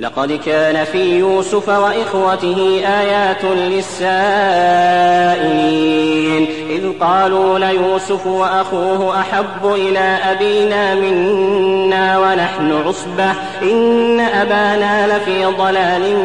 لقد كان في يوسف وإخوته آيات للسائلين. إذ قالوا ليوسف وأخوه أحب إلى أبينا منا ونحن عصبة. إن أبانا لفي ضلال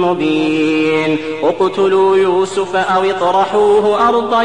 مبين. اقتلوا يوسف أو اطرحوه أرضا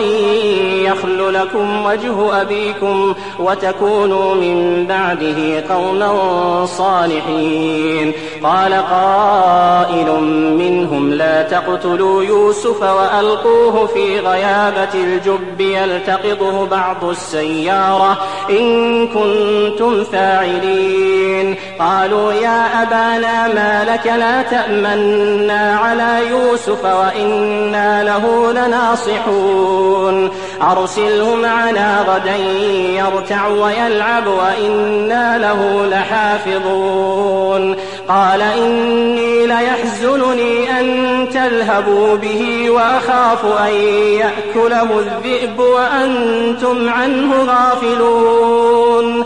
يخل لكم وجه أبيكم وتكونوا من بعده قوما صالحين. قال قائل منهم لا تقتلوا يوسف وألقوه في غيابة الجب يلتقطه بعض السيارة إن كنتم فاعلين. قالوا يا أبانا ما لك لا تأمنا على يوسف وإنا له لناصحون. أرسله معنا غدا يرتع ويلعب وإنا له لحافظون. قال إني ليحزنني أن تذهبوا به وأخاف أن يأكله الذئب وأنتم عنه غافلون.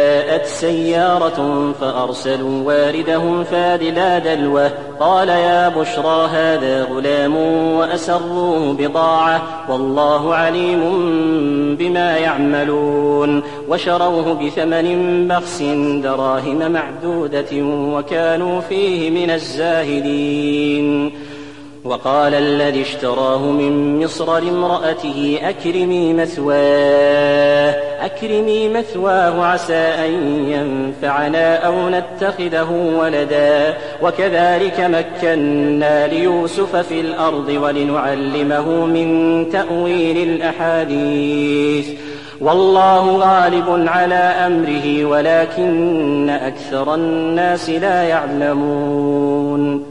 سيارة فأرسلوا واردهم فادلا دلوه قال يا بشرى هذا غلام وأسروه بضاعة والله عليم بما يعملون. وشروه بثمن بخس دراهم معدودة وكانوا فيه من الزاهدين. وقال الذي اشتراه من مصر لامرأته أكرمي مثواه أكرمي مثواه عسى أن ينفعنا أو نتخذه ولدا. وكذلك مكنا ليوسف في الأرض ولنعلمه من تأويل الأحاديث. والله غالب على أمره ولكن أكثر الناس لا يعلمون.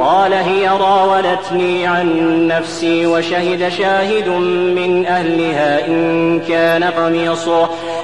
قال هي راودتني عن نفسي وشهد شاهد من أهلها إن كان قميصه.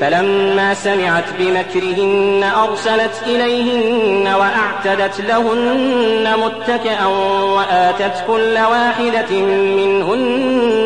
فلما سمعت بمكرهن أرسلت إليهن وأعتدت لهن متكئا وآتت كل واحدة منهن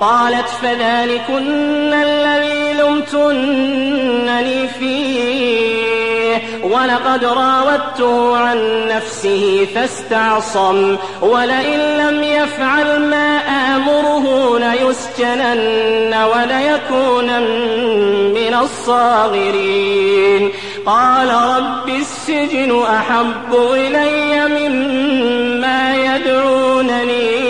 قالت فذلكن الذي لمتنني فيه. ولقد راودته عن نفسه فاستعصم. ولئن لم يفعل ما آمره ليسجنن وليكونن من الصاغرين. قال رب السجن أحب إلي مما يدعونني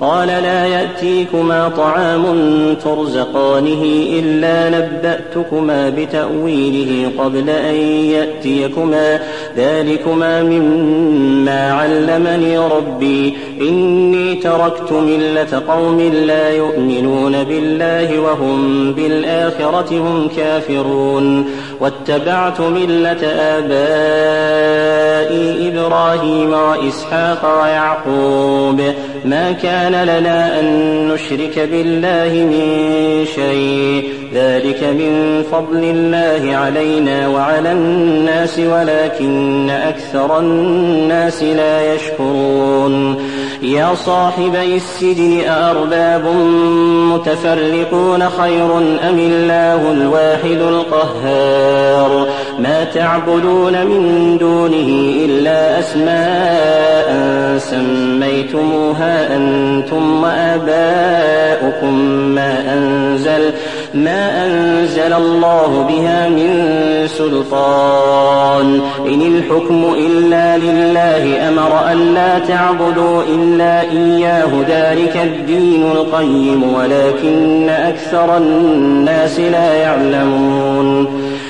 قال لا يأتيكما طعام ترزقانه إلا نبأتكما بتأويله قبل أن يأتيكما ذلكما مما علمني ربي. إني تركت ملة قوم لا يؤمنون بالله وهم بالآخرة هم كافرون. واتبعت ملة آبائي إبراهيم وإسحاق ويعقوب. ما كان لنا أن نشرك بالله من شيء. ذلك من فضل الله علينا وعلى الناس ولكن أكثر الناس لا يشكرون. يا صاحبي السجن أأرباب متفرقون خير أم الله الواحد القهار؟ ما تعبدون من دونه إلا أسماء سميتموها أنتم وآباؤكم ما أنزل ما أنزل الله بها من سلطان إن الحكم إلا لله أمر أن لا تعبدوا إلا إياه ذلك الدين القيم ولكن أكثر الناس لا يعلمون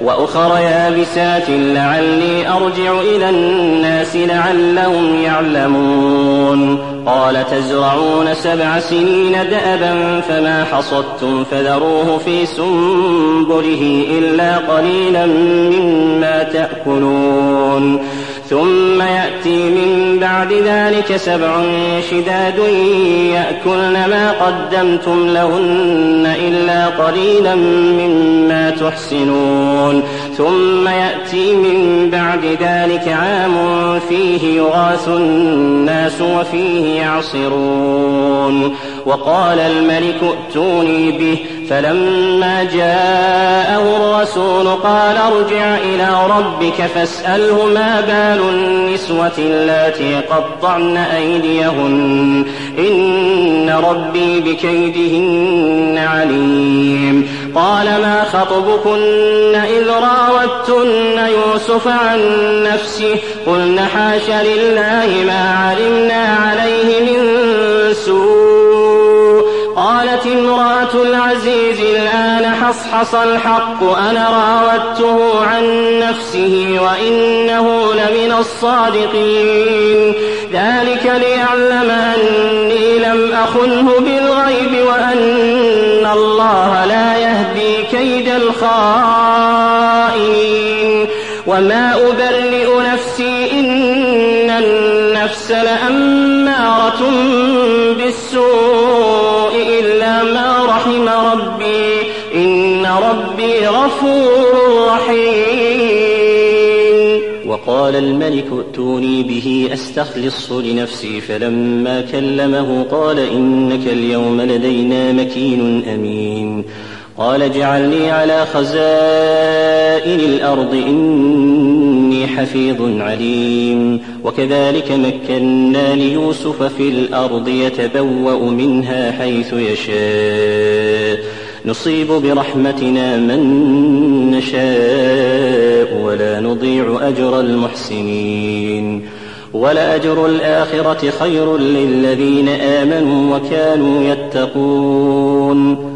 وأخر يابسات لعلي أرجع إلى الناس لعلهم يعلمون. قال تزرعون سبع سنين دأبا فما حصدتم فذروه في سنبله إلا قليلا مما تأكلون. ثم يأتي من بعد ذلك سبع شداد يأكلن ما قدمتم لهن إلا قليلا مما تحسنون. ثم يأتي من بعد ذلك عام فيه يغاث الناس وفيه يعصرون. وقال الملك ائتوني به. فلما جاءه الرسول قال ارجع إلى ربك فاسأله ما بال النسوة اللاتي قطعن أيديهن. إن ربي بكيدهن عليم. قال ما خطبكن إذ راوتن يوسف عن نفسه؟ قلن حاش لله ما علمنا عليه من سوء. قالت امرأة العزيز الآن حصحص الحق أنا راودته عن نفسه وإنه لمن الصادقين. ذلك ليعلم أني لم أخنه بالغيب وأن الله لا يهدي كيد الخائنين. وما أبرئ نفسي إن النفس لأمارة بالسوء غفور رحيم وقال الملك ائتوني به أستخلص لنفسي فلما كلمه قال إنك اليوم لدينا مكين أمين. قال اجعلني على خزائن الأرض إني حفيظ عليم. وكذلك مكنا ليوسف في الأرض يتبوأ منها حيث يشاء. نصيب برحمتنا من نشاء ولا نضيع أجر المحسنين. ولأجر الآخرة خير للذين آمنوا وكانوا يتقون.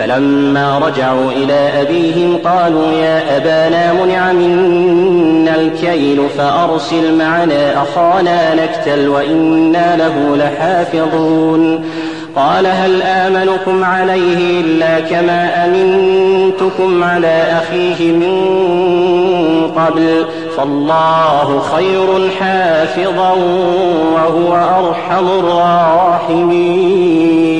فلما رجعوا إلى أبيهم قالوا يا أبانا منع منا الكيل فأرسل معنا أخانا نكتل وإنا له لحافظون. قال هل آمنكم عليه إلا كما أمنتكم على أخيه من قبل؟ فالله خير حافظا وهو أرحم الراحمين.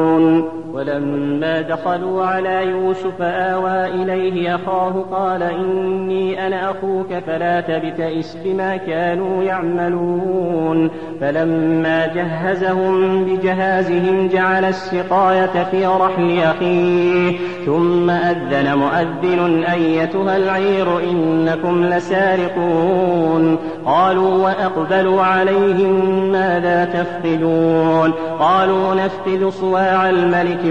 ولما دخلوا على يوسف آوى إليه أخاه قال إني أنا أخوك فلا تبتئس بما كانوا يعملون. فلما جهزهم بجهازهم جعل السقاية في رحل أخيه. ثم أذن مؤذن أيتها العير إنكم لسارقون. قالوا وأقبلوا عليهم ماذا تفقدون؟ قالوا نفقد صواع الملك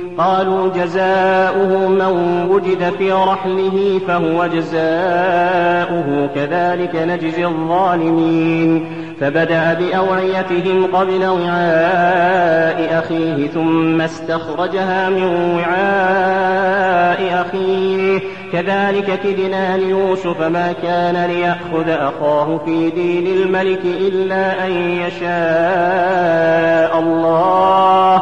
قالوا جزاؤه من وجد في رحله فهو جزاؤه كذلك نجزي الظالمين. فبدأ بأوعيتهم قبل وعاء أخيه ثم استخرجها من وعاء أخيه. كذلك كدنا ليوسف ما كان ليأخذ أخاه في دين الملك إلا أن يشاء الله.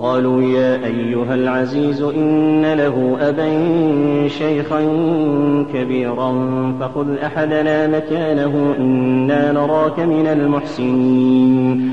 قالوا يا أيها العزيز إن له أبا شيخا كبيرا فخذ أحدنا مكانه إنا نراك من المحسنين.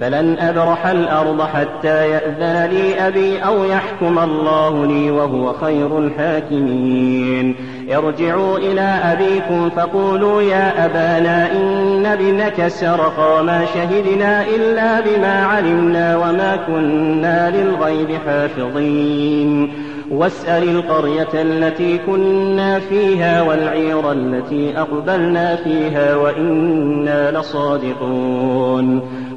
فلن أبرح الأرض حتى يأذن لي أبي أو يحكم الله لي وهو خير الحاكمين. ارجعوا إلى أبيكم فقولوا يا أبانا إن ابنك سرق وما شهدنا إلا بما علمنا وما كنا للغيب حافظين. واسأل القرية التي كنا فيها والعير التي أقبلنا فيها وإنا لصادقون.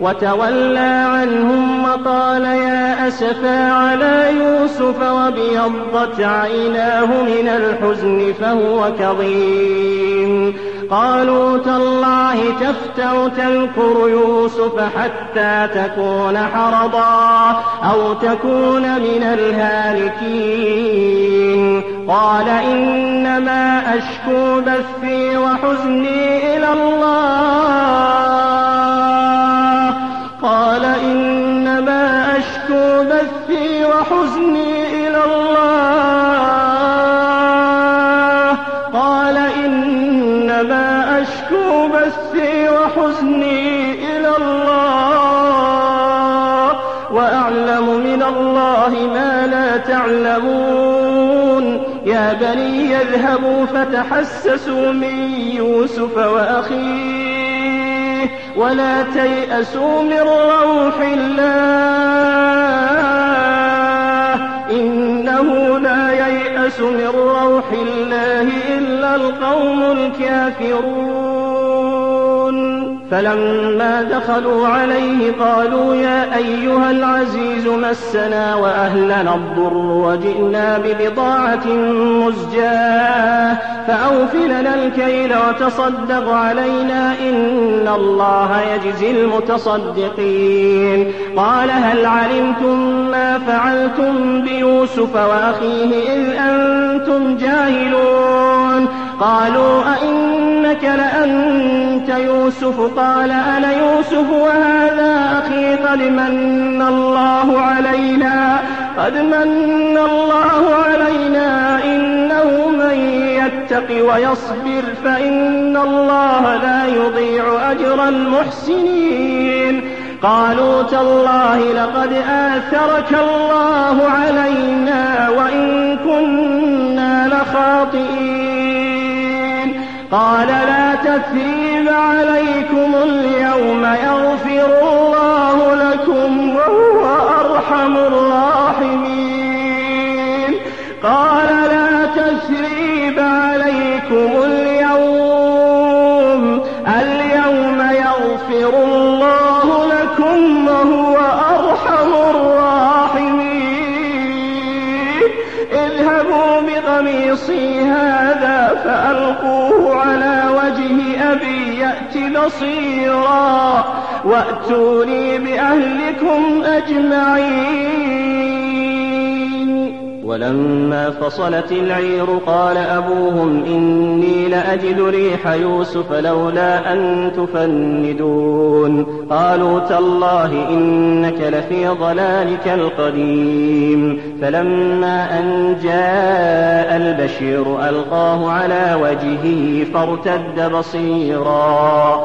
وتولى عنهم وقال يا أسفا على يوسف وابيضت عيناه من الحزن فهو كظيم. قالوا تالله تفتع تذكر يوسف حتى تكون حرضا أو تكون من الهالكين. قال إنما أشكو بثي وحزني إلى الله. قال إنما أشكو بثي وحزني إلى الله. قال إنما أشكو بثي وحزني إلى الله. وأعلم من الله ما لا تعلمون. يا بني يذهبوا فتحسسوا من يوسف وأخيه. ولا تيأسوا من روح الله. إنه لا ييأس من روح الله إلا القوم الكافرون. فلما دخلوا عليه قالوا يا أيها العزيز مسنا وأهلنا الضر وجئنا ببضاعة مزجاة فأوف لنا الكيل وتصدق علينا إن الله يجزي المتصدقين قال هل علمتم ما فعلتم بيوسف وأخيه إذ أنتم جاهلون قالوا أئنك لأنت يوسف. قال أنا يوسف وهذا أخي قد من الله علينا قد من الله علينا إنه من يتق ويصبر فإن الله لا يضيع أجر المحسنين. قالوا تالله لقد آثرك الله علينا وإن كنا لخاطئين. قال لا تثريب عليكم اليوم يغفر الله لكم وهو أرحم الراحمين. قال لا تثريب عليكم اليوم بقميصي هذا فألقوه على وجه أبي يأت بصيرا وأتوني بأهلكم أجمعين. ولما فصلت العير قال أبوهم إني لأجد ريح يوسف لولا أن تفندون. قالوا تالله إنك لفي ضلالك القديم. فلما أن جاء البشير ألقاه على وجهه فارتد بصيرا.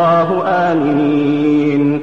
آمنين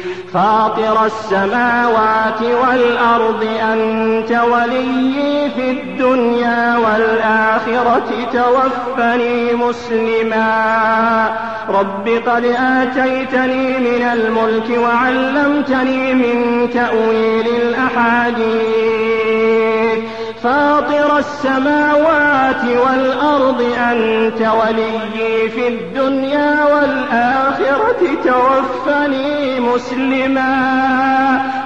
فاطر السماوات والأرض أنت ولي في الدنيا والآخرة توفني مسلما. رب قد آتيتني من الملك وعلمتني من تأويل الأحاديث. فاطر السماوات والأرض أنت ولي في الدنيا والآخرة. توفني مسلما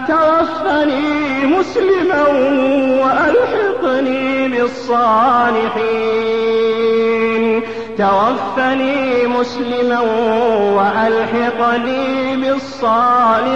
توفني مسلما وألحقني بالصالحين. توفني مسلما وألحقني بالصالحين.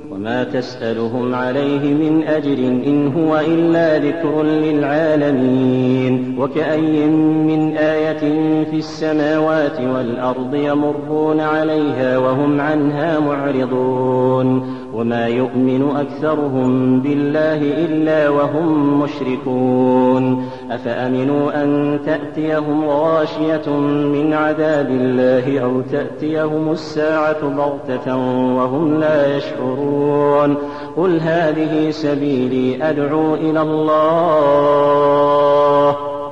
وما تسألهم عليه من أجر إن هو إلا ذكر للعالمين. وكأي من آية في السماوات والأرض يمرون عليها وهم عنها معرضون. وما يؤمن أكثرهم بالله إلا وهم مشركون. أفأمنوا أن تأتيهم غاشية من عذاب الله أو تأتيهم الساعة بغتة وهم لا يشعرون؟ قل هذه سبيلي أدعو إلى الله.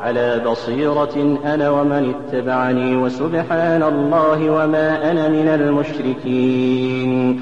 على بصيرة أنا ومن اتبعني وسبحان الله وما أنا من المشركين.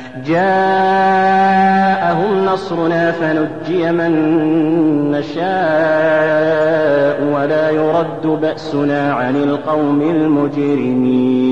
جاءهم نصرنا فنجي من نشاء ولا يرد بأسنا عن القوم المجرمين.